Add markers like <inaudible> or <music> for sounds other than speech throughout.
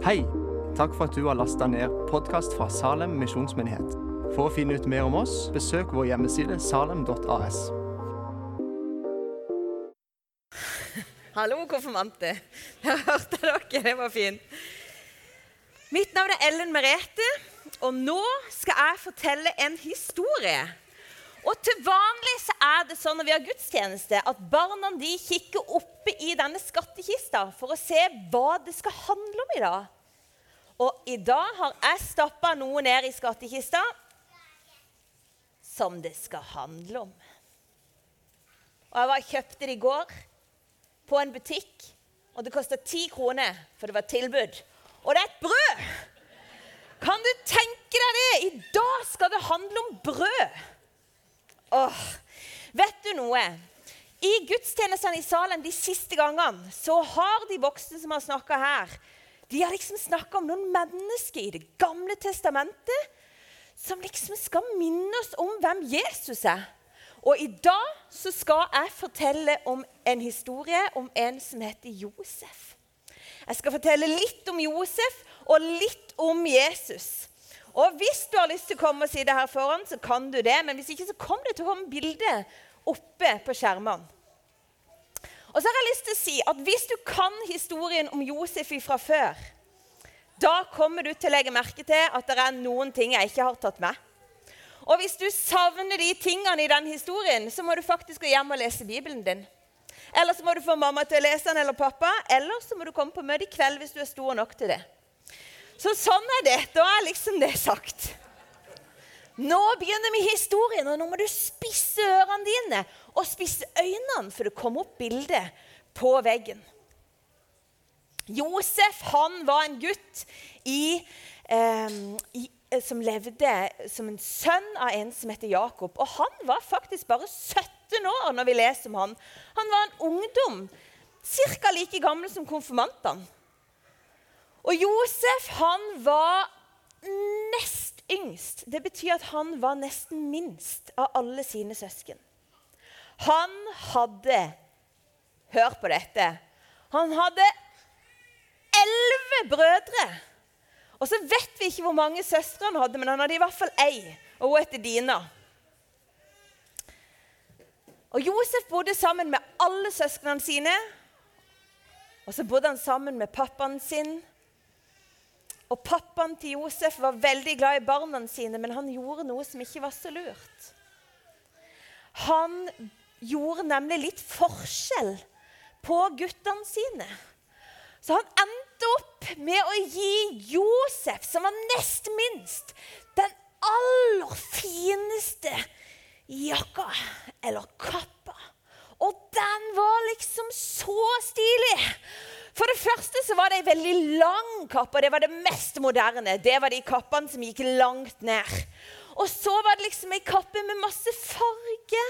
Hei! Takk for at du har lasta ned podkast fra Salem misjonsmyndighet. For å finne ut mer om oss, besøk vår hjemmeside salem.as. Hallo, konfirmanter. Jeg hørte dere. Det var fint. Mitt navn er Ellen Merete, og nå skal jeg fortelle en historie. Og Til vanlig så er det sånn når vi har gudstjeneste, at barna de kikker oppe i denne skattkista for å se hva det skal handle om i dag. Og i dag har jeg stappa noe ned i skattkista som det skal handle om. Og Jeg var kjøpte det i går på en butikk, og det kosta ti kroner, for det var tilbud. Og det er et brød! Kan du tenke deg det? I dag skal det handle om brød. Åh, vet du noe? I gudstjenestene i salen de siste gangene så har de voksne som har snakka her, de har liksom snakka om noen mennesker i Det gamle testamentet som liksom skal minne oss om hvem Jesus er. Og i dag så skal jeg fortelle om en historie om en som heter Josef. Jeg skal fortelle litt om Josef og litt om Jesus. Og hvis du har lyst til å komme og sitte her foran, så kan du det. Men hvis ikke, så kommer det til å komme bilde oppe på skjermene. Og så har jeg lyst til å si at Hvis du kan historien om Josef fra før, da kommer du til å legge merke til at det er noen ting jeg ikke har tatt med. Og hvis du savner de tingene i den historien, så må du faktisk gå hjem og lese Bibelen din. Eller så må du få mamma til å lese den, eller pappa. Eller så må du komme på møte i kveld hvis du er stor nok til det. Så sånn er det. Da er liksom det sagt. Nå begynner vi historien, og nå må du spisse ørene dine og spisse øynene, for det kommer opp bilde på veggen. Josef han var en gutt i, eh, i, som levde som en sønn av en som heter Jakob. Og han var faktisk bare 17 år når vi leser om han. Han var en ungdom, ca. like gammel som konfirmantene. Og Josef han var nest yngst. Det betyr at han var nesten minst av alle sine søsken. Han hadde Hør på dette. Han hadde elleve brødre. Og så vet vi ikke hvor mange søstre han hadde, men han hadde i hvert fall ei, og hun heter Dina. Og Josef bodde sammen med alle søsknene sine. Og så bodde han sammen med pappaen sin og pappaen til Josef var veldig glad i barna sine, men han gjorde noe som ikke var så lurt. Han gjorde nemlig litt forskjell på guttene sine. Så han endte opp med å gi Josef, som var nest minst, den aller fineste jakka eller kappa. Og den var liksom så stilig for det første så var det ei veldig lang kappe, og det var det mest moderne. Det var de kappene som gikk langt ned. Og så var det liksom ei kappe med masse farge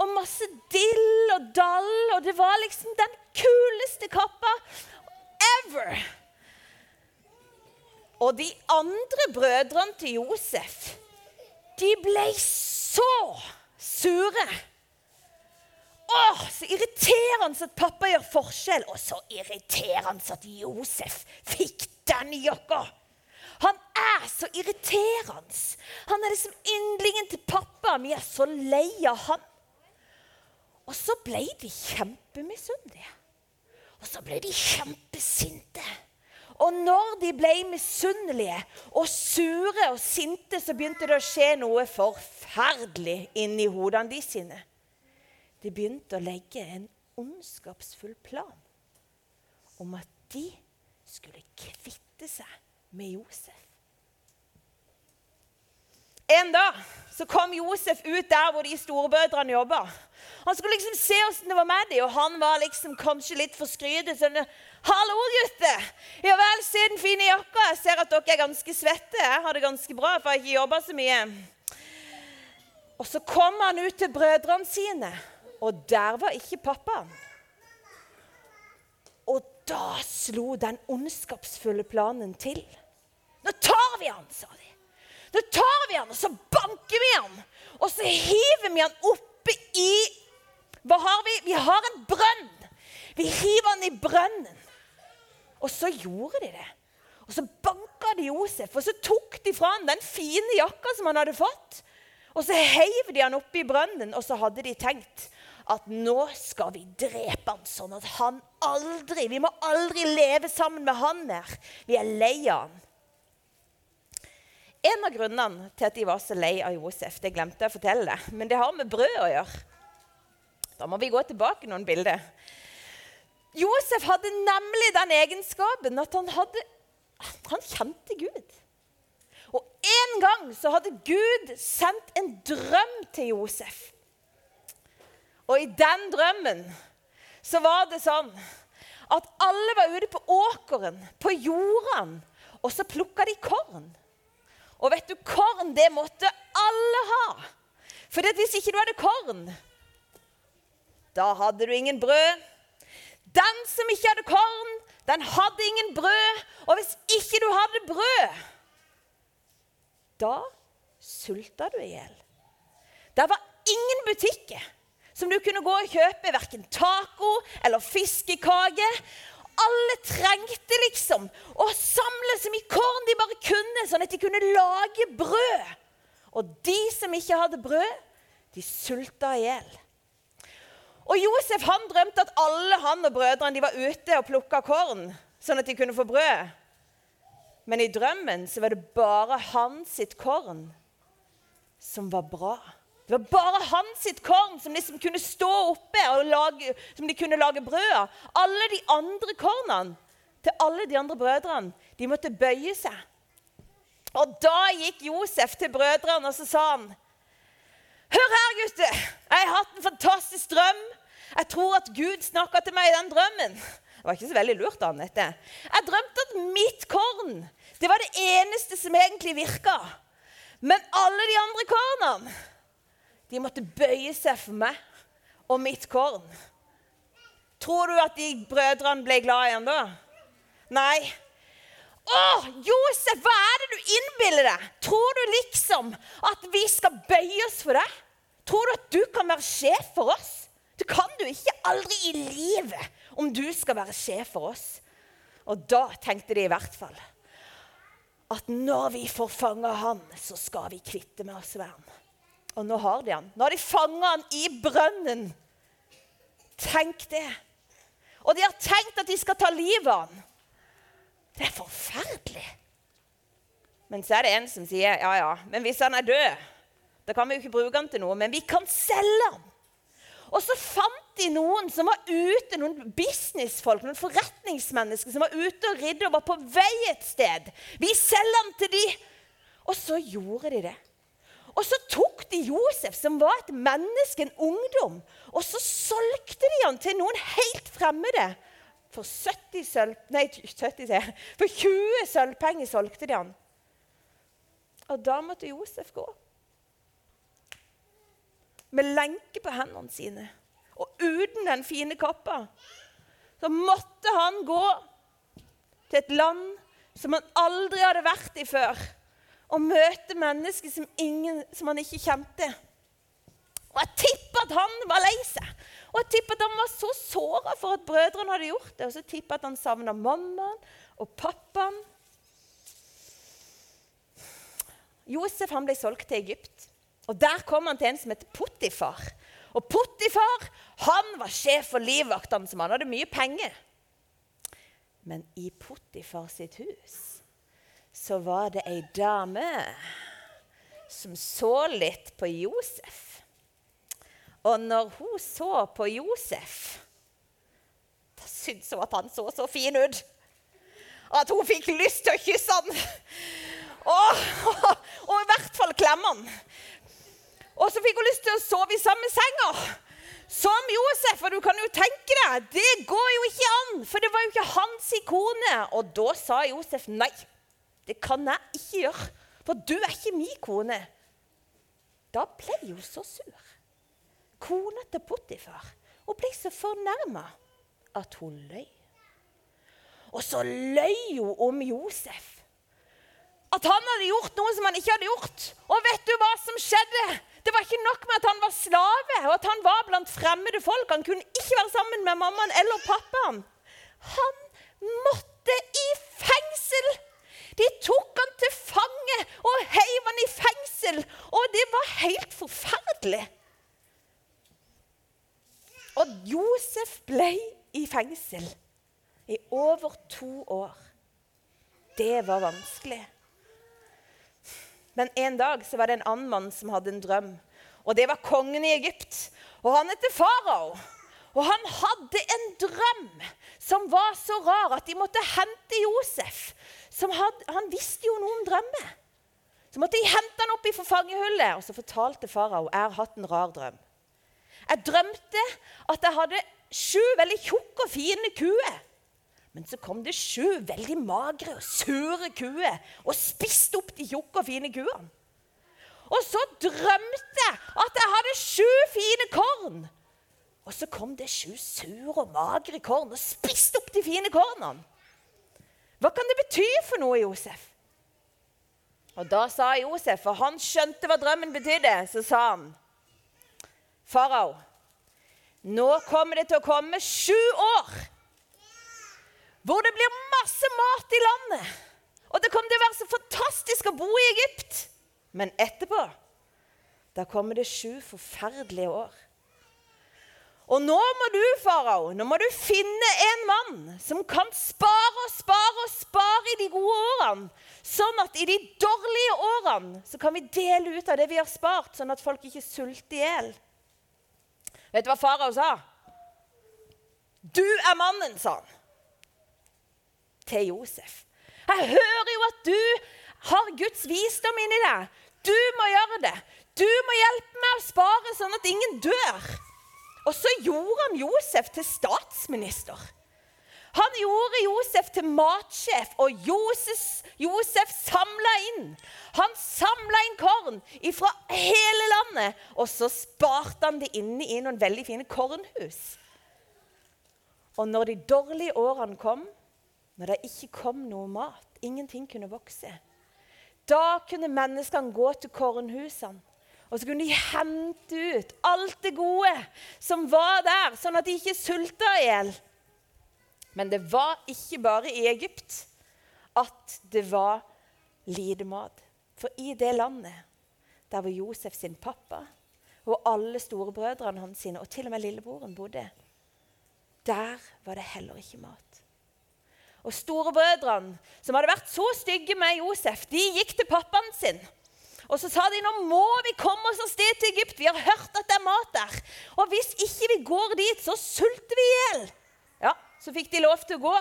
og masse dill og dall, og det var liksom den kuleste kappa ever. Og de andre brødrene til Josef, de ble så sure Åh, så irriterende at pappa gjør forskjell. Og så irriterende at Josef fikk den jakka. Han er så irriterende. Han er liksom yndlingen til pappa. Vi er så lei av han. Og så ble de kjempemisunnelige. Og så ble de kjempesinte. Og når de ble misunnelige og sure og sinte, så begynte det å skje noe forferdelig inni hodene de sine de begynte å legge en ondskapsfull plan om at de skulle kvitte seg med Josef. En dag så kom Josef ut der hvor de storebrødrene jobba. Han skulle liksom se åssen det var med dem, og han var liksom kanskje litt for skrytet. Sånn, 'Hallo, gutter! Ja vel, se den fine jakka. Jeg ser at dere er ganske svette. Jeg har det ganske bra, for jeg har ikke jobba så mye.' Og så kom han ut til brødrene sine og der var ikke pappaen. Og da slo den ondskapsfulle planen til. Nå tar vi han, sa de. Nå tar vi han, og så banker vi han. Og så hiver vi han oppe i Hva har vi? Vi har en brønn. Vi hiver han i brønnen. Og så gjorde de det. Og så banka de Josef, og så tok de fra han den fine jakka som han hadde fått. Og så heiv de han oppi brønnen, og så hadde de tenkt at nå skal vi drepe han sånn at han aldri Vi må aldri leve sammen med han mer. Vi er lei av han. En av grunnene til at de var så lei av Josef, det glemte jeg å fortelle, men det har med brød å gjøre. Da må vi gå tilbake noen bilder. Josef hadde nemlig den egenskapen at han, hadde, han kjente Gud. Og en gang så hadde Gud sendt en drøm til Josef. Og i den drømmen så var det sånn at alle var ute på åkeren, på jordene, og så plukka de korn. Og vet du, korn det måtte alle ha. For hvis ikke du hadde korn, da hadde du ingen brød. Den som ikke hadde korn, den hadde ingen brød. Og hvis ikke du hadde brød, da sulta du i hjel. Det var ingen butikker som du kunne gå og kjøpe verken taco eller fiskekake. Alle trengte liksom å samle så mye korn de bare kunne, sånn at de kunne lage brød. Og de som ikke hadde brød, de sulta i hjel. Og Josef han drømte at alle han og brødrene de var ute og plukka korn, sånn at de kunne få brød. Men i drømmen så var det bare hans sitt korn som var bra. Det var bare hans sitt korn som liksom kunne stå oppe og lage, som de kunne lage brød av. Alle de andre kornene til alle de andre brødrene, de måtte bøye seg. Og da gikk Josef til brødrene og så sa han, Hør her, gutter. Jeg har hatt en fantastisk drøm. Jeg tror at Gud snakka til meg i den drømmen. Det var ikke så veldig lurt, Anette. Jeg drømte at mitt korn det var det eneste som egentlig virka. Men alle de andre kornene de måtte bøye seg for meg og mitt korn. Tror du at de brødrene ble glad igjen da? Nei. Å, Josef, hva er det du innbiller deg? Tror du liksom at vi skal bøye oss for deg? Tror du at du kan være sjef for oss? Det kan du ikke. Aldri i livet om du skal være sjef for oss. Og da tenkte de i hvert fall at når vi får fanga han, så skal vi kvitte med oss med han. Og nå har de han. Nå har de fanga han i brønnen. Tenk det. Og de har tenkt at de skal ta livet av han. Det er forferdelig. Men så er det en som sier ja, ja, men hvis han er død, da kan vi jo ikke bruke han til noe. Men vi kan selge han. Og så fant de noen som var ute, noen businessfolk, noen forretningsmennesker som var ute og ridde og var på vei et sted. Vi selger han til de. Og så gjorde de det. Og så tok de Josef, som var et menneske, en ungdom, og så solgte de han til noen helt fremmede. For 70 sølv... Nei, 70, for 20 sølvpenger solgte de han. Og da måtte Josef gå. Med lenke på hendene sine og uten den fine kappa. Så måtte han gå til et land som han aldri hadde vært i før og møte mennesker som, ingen, som han ikke kjente. Og Jeg tipper at han var lei seg. Og jeg tipper at han var så såra for at brødrene hadde gjort det. Og så tipper jeg at han savna mammaen og pappaen. Josef han ble solgt til Egypt. Og Der kom han til en som het Potifar. Og Potifar han var sjef for livvaktene, som han hadde mye penger. Men i Pottifar sitt hus så var det ei dame som så litt på Josef. Og når hun så på Josef, da syntes hun at han så så fin ut. At hun fikk lyst til å kysse han. Og, <laughs> og, og i hvert fall klemme han. Og så fikk hun lyst til å sove i samme senga som Josef. Og du kan jo tenke deg, det går jo ikke an, for det var jo ikke hans kone. Og da sa Josef nei. Det kan jeg ikke gjøre, for du er ikke min kone. Da ble hun så sur. Kona til Potifar. Hun ble så fornærma at hun løy. Og så løy hun om Josef. At han hadde gjort noe som han ikke hadde gjort. Og vet du hva som skjedde? Det var ikke nok med at han var slave og at han var blant fremmede folk. Han kunne ikke være sammen med mammaen eller pappaen. Han måtte i fengsel! De tok han til fange og heiv han i fengsel. Og det var helt forferdelig. Og Josef ble i fengsel i over to år. Det var vanskelig. Men en dag så var det en annen mann som hadde en drøm. Og det var kongen i Egypt. Og han heter farao. Og han hadde en drøm som var så rar at de måtte hente Josef. Hadde, han visste jo noe om drømmer. Så måtte de hente han opp i fangehullet, og så fortalte farao jeg har hatt en rar drøm. Jeg drømte at jeg hadde sju veldig tjukke og fine kuer. Men så kom det sju veldig magre og sure kuer og spiste opp de tjukke og fine kuene. Og så drømte jeg at jeg hadde sju fine korn. Og så kom det sju sure og magre korn og spiste opp de fine kornene. Hva kan det bety for noe, Josef? Og da sa Josef, for han skjønte hva drømmen betydde, så sa han Farao, nå kommer det til å komme sju år hvor det blir masse mat i landet. Og det kommer til å være så fantastisk å bo i Egypt. Men etterpå, da kommer det sju forferdelige år. Og nå må du, farao, nå må du finne en mann som kan spare og spare og spare i de gode årene. Sånn at i de dårlige årene så kan vi dele ut av det vi har spart, sånn at folk ikke sulter i hjel. Vet du hva farao sa? Du er mannen, sa han til Josef. Jeg hører jo at du har Guds visdom inni deg. Du må gjøre det. Du må hjelpe meg å spare sånn at ingen dør. Og så gjorde han Josef til statsminister. Han gjorde Josef til matsjef, og Josef, Josef samla inn. Han samla inn korn fra hele landet, og så sparte han det inne i noen veldig fine kornhus. Og når de dårlige årene kom, når det ikke kom noe mat, ingenting kunne vokse, da kunne menneskene gå til kornhusene. Og så kunne de hente ut alt det gode som var der, sånn at de ikke sulta i hjel. Men det var ikke bare i Egypt at det var lite mat. For i det landet der var Josef sin pappa og alle storebrødrene hans sine, og til og med lillebroren bodde, der var det heller ikke mat. Og storebrødrene, som hadde vært så stygge med Josef, de gikk til pappaen sin. Og så sa de nå må vi komme oss av sted til Egypt. Vi har hørt at det er mat der. Og hvis ikke vi går dit, så sulter vi i hjel. Ja, så fikk de lov til å gå.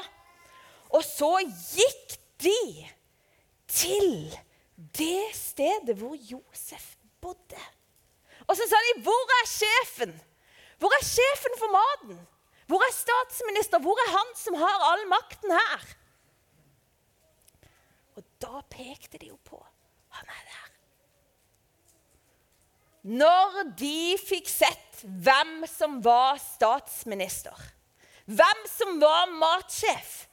Og så gikk de til det stedet hvor Josef bodde. Og så sa de, 'Hvor er sjefen? Hvor er sjefen for maten?' Hvor er statsminister? Hvor er han som har all makten her? Og da pekte de jo på han er der. Når de fikk sett hvem som var statsminister, hvem som var matsjef,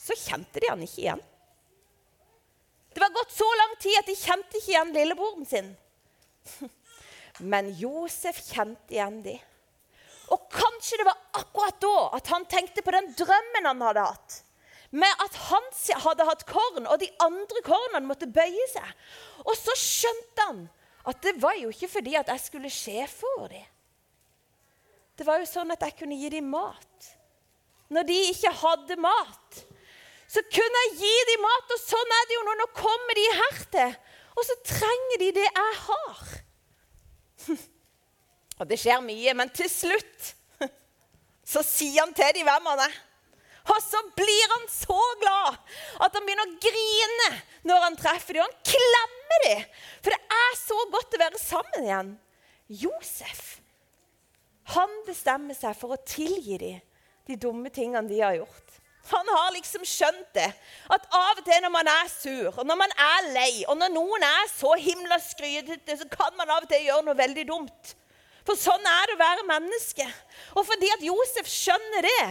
så kjente de han ikke igjen. Det var gått så lang tid at de kjente ikke igjen lillebroren sin. <laughs> Men Josef kjente igjen de. Og kanskje det var akkurat da at han tenkte på den drømmen han hadde hatt. Med at han hadde hatt korn, og de andre kornene måtte bøye seg. Og så skjønte han at det var jo ikke fordi at jeg skulle sjefe over dem. Det var jo sånn at jeg kunne gi dem mat. Når de ikke hadde mat, så kunne jeg gi dem mat. Og sånn er det jo når nå kommer de her til, og så trenger de det jeg har. <laughs> Og det skjer mye, men til slutt <laughs> så sier han til de hvem han er. Og så blir han så glad at han begynner å grine når han treffer dem. Han klemmer dem, for det er så godt å være sammen igjen. Josef han bestemmer seg for å tilgi dem de dumme tingene de har gjort. Han har liksom skjønt det. At av og til når man er sur, og når man er lei, og når noen er så himla skrytete, så kan man av og til gjøre noe veldig dumt. For sånn er det å være menneske. Og fordi at Josef skjønner det,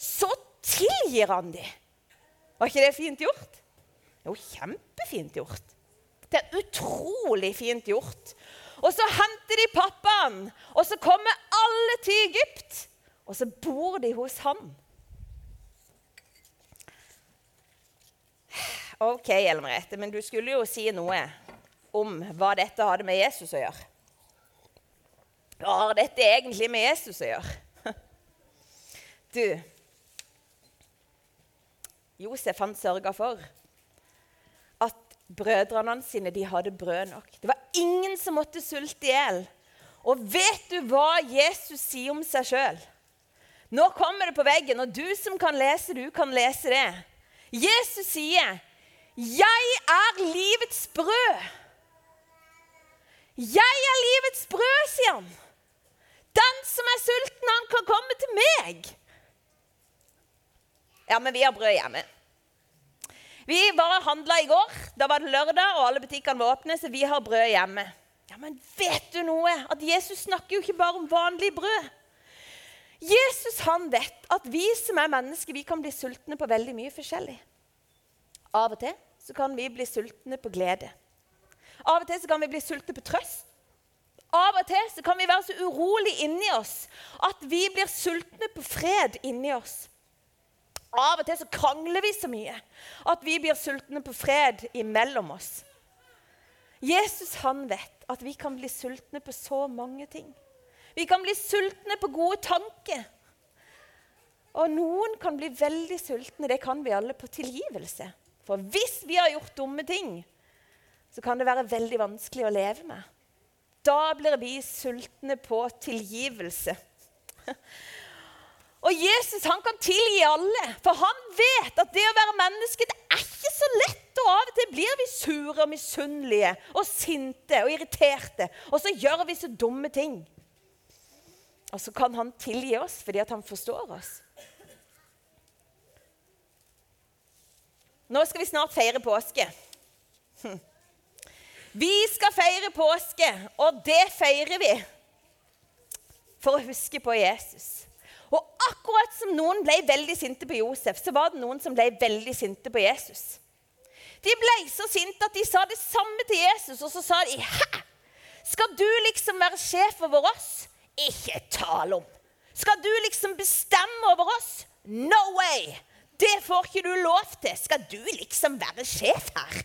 så tilgir han dem. Var ikke det fint gjort? Jo, kjempefint gjort. Det er utrolig fint gjort. Og så henter de pappaen, og så kommer alle til Egypt. Og så bor de hos han. OK, Ellen Merete, men du skulle jo si noe om hva dette hadde med Jesus å gjøre. Hva har dette egentlig med Jesus å gjøre? <laughs> Du Josef han sørga for brødrene sine de hadde brød nok. Det var ingen som måtte sulte i hjel. Og vet du hva Jesus sier om seg sjøl? Nå kommer det på veggen, og du som kan lese, du kan lese det. Jesus sier, 'Jeg er livets brød'. Jeg er livets brød, sier han. Den som er sulten, han kan komme til meg. Ja, men vi har brød hjemme. Vi bare handla i går. Da var det lørdag, og alle butikkene var åpne, så vi har brød hjemme. Ja, Men vet du noe? At Jesus snakker jo ikke bare om vanlig brød. Jesus han vet at vi som er mennesker, vi kan bli sultne på veldig mye forskjellig. Av og til så kan vi bli sultne på glede. Av og til så kan vi bli sultne på trøst. Av og til så kan vi være så urolig inni oss at vi blir sultne på fred inni oss. Av og til så krangler vi så mye at vi blir sultne på fred imellom oss. Jesus han vet at vi kan bli sultne på så mange ting. Vi kan bli sultne på gode tanker. Og noen kan bli veldig sultne, det kan vi alle, på tilgivelse. For hvis vi har gjort dumme ting, så kan det være veldig vanskelig å leve med. Da blir vi sultne på tilgivelse. <laughs> Og Jesus han kan tilgi alle, for han vet at det å være menneske det er ikke så lett. Og av og til blir vi sure og misunnelige og sinte og irriterte. Og så gjør vi så dumme ting. Og så kan han tilgi oss fordi at han forstår oss. Nå skal vi snart feire påske. <laughs> Vi skal feire påske, og det feirer vi for å huske på Jesus. Og akkurat som noen ble veldig sinte på Josef, så var det noen som ble veldig sinte på Jesus. De ble så sinte at de sa det samme til Jesus, og så sa de Hæ? Skal du liksom være sjef over oss? Ikke tale om. Skal du liksom bestemme over oss? No way! Det får ikke du lov til. Skal du liksom være sjef her?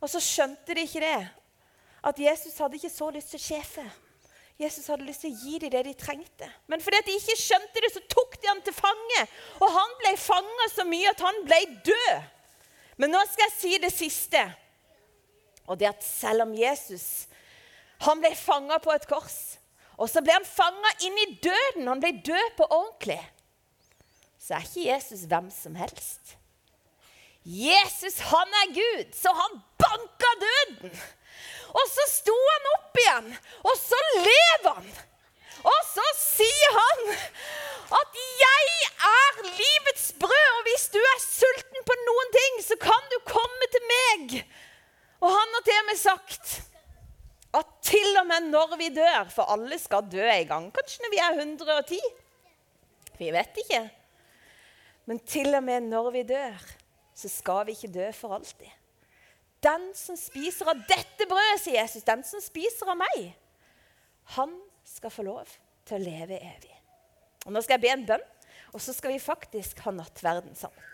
Og så skjønte de ikke det. At Jesus hadde ikke så lyst til sjefe. Jesus hadde lyst til å gi dem det de trengte. Men fordi de ikke skjønte det, så tok de ham til fange. Og han ble fanga så mye at han ble død. Men nå skal jeg si det siste. Og det at selv om Jesus han ble fanga på et kors, og så ble han fanga inn i døden, han ble død på ordentlig, så er ikke Jesus hvem som helst. Jesus, han er Gud, så han banka døden. Og så sto han opp igjen, og så lever han. Og så sier han at 'jeg er livets brød', og hvis du er sulten på noen ting, så kan du komme til meg. Og han har til og med sagt at til og med når vi dør, for alle skal dø en gang, kanskje når vi er 110 Vi vet ikke. Men til og med når vi dør, så skal vi ikke dø for alltid. Den som spiser av dette brødet, sier Jesus, den som spiser av meg, han skal få lov til å leve evig. Og Nå skal jeg be en bønn, og så skal vi faktisk ha nattverden sammen.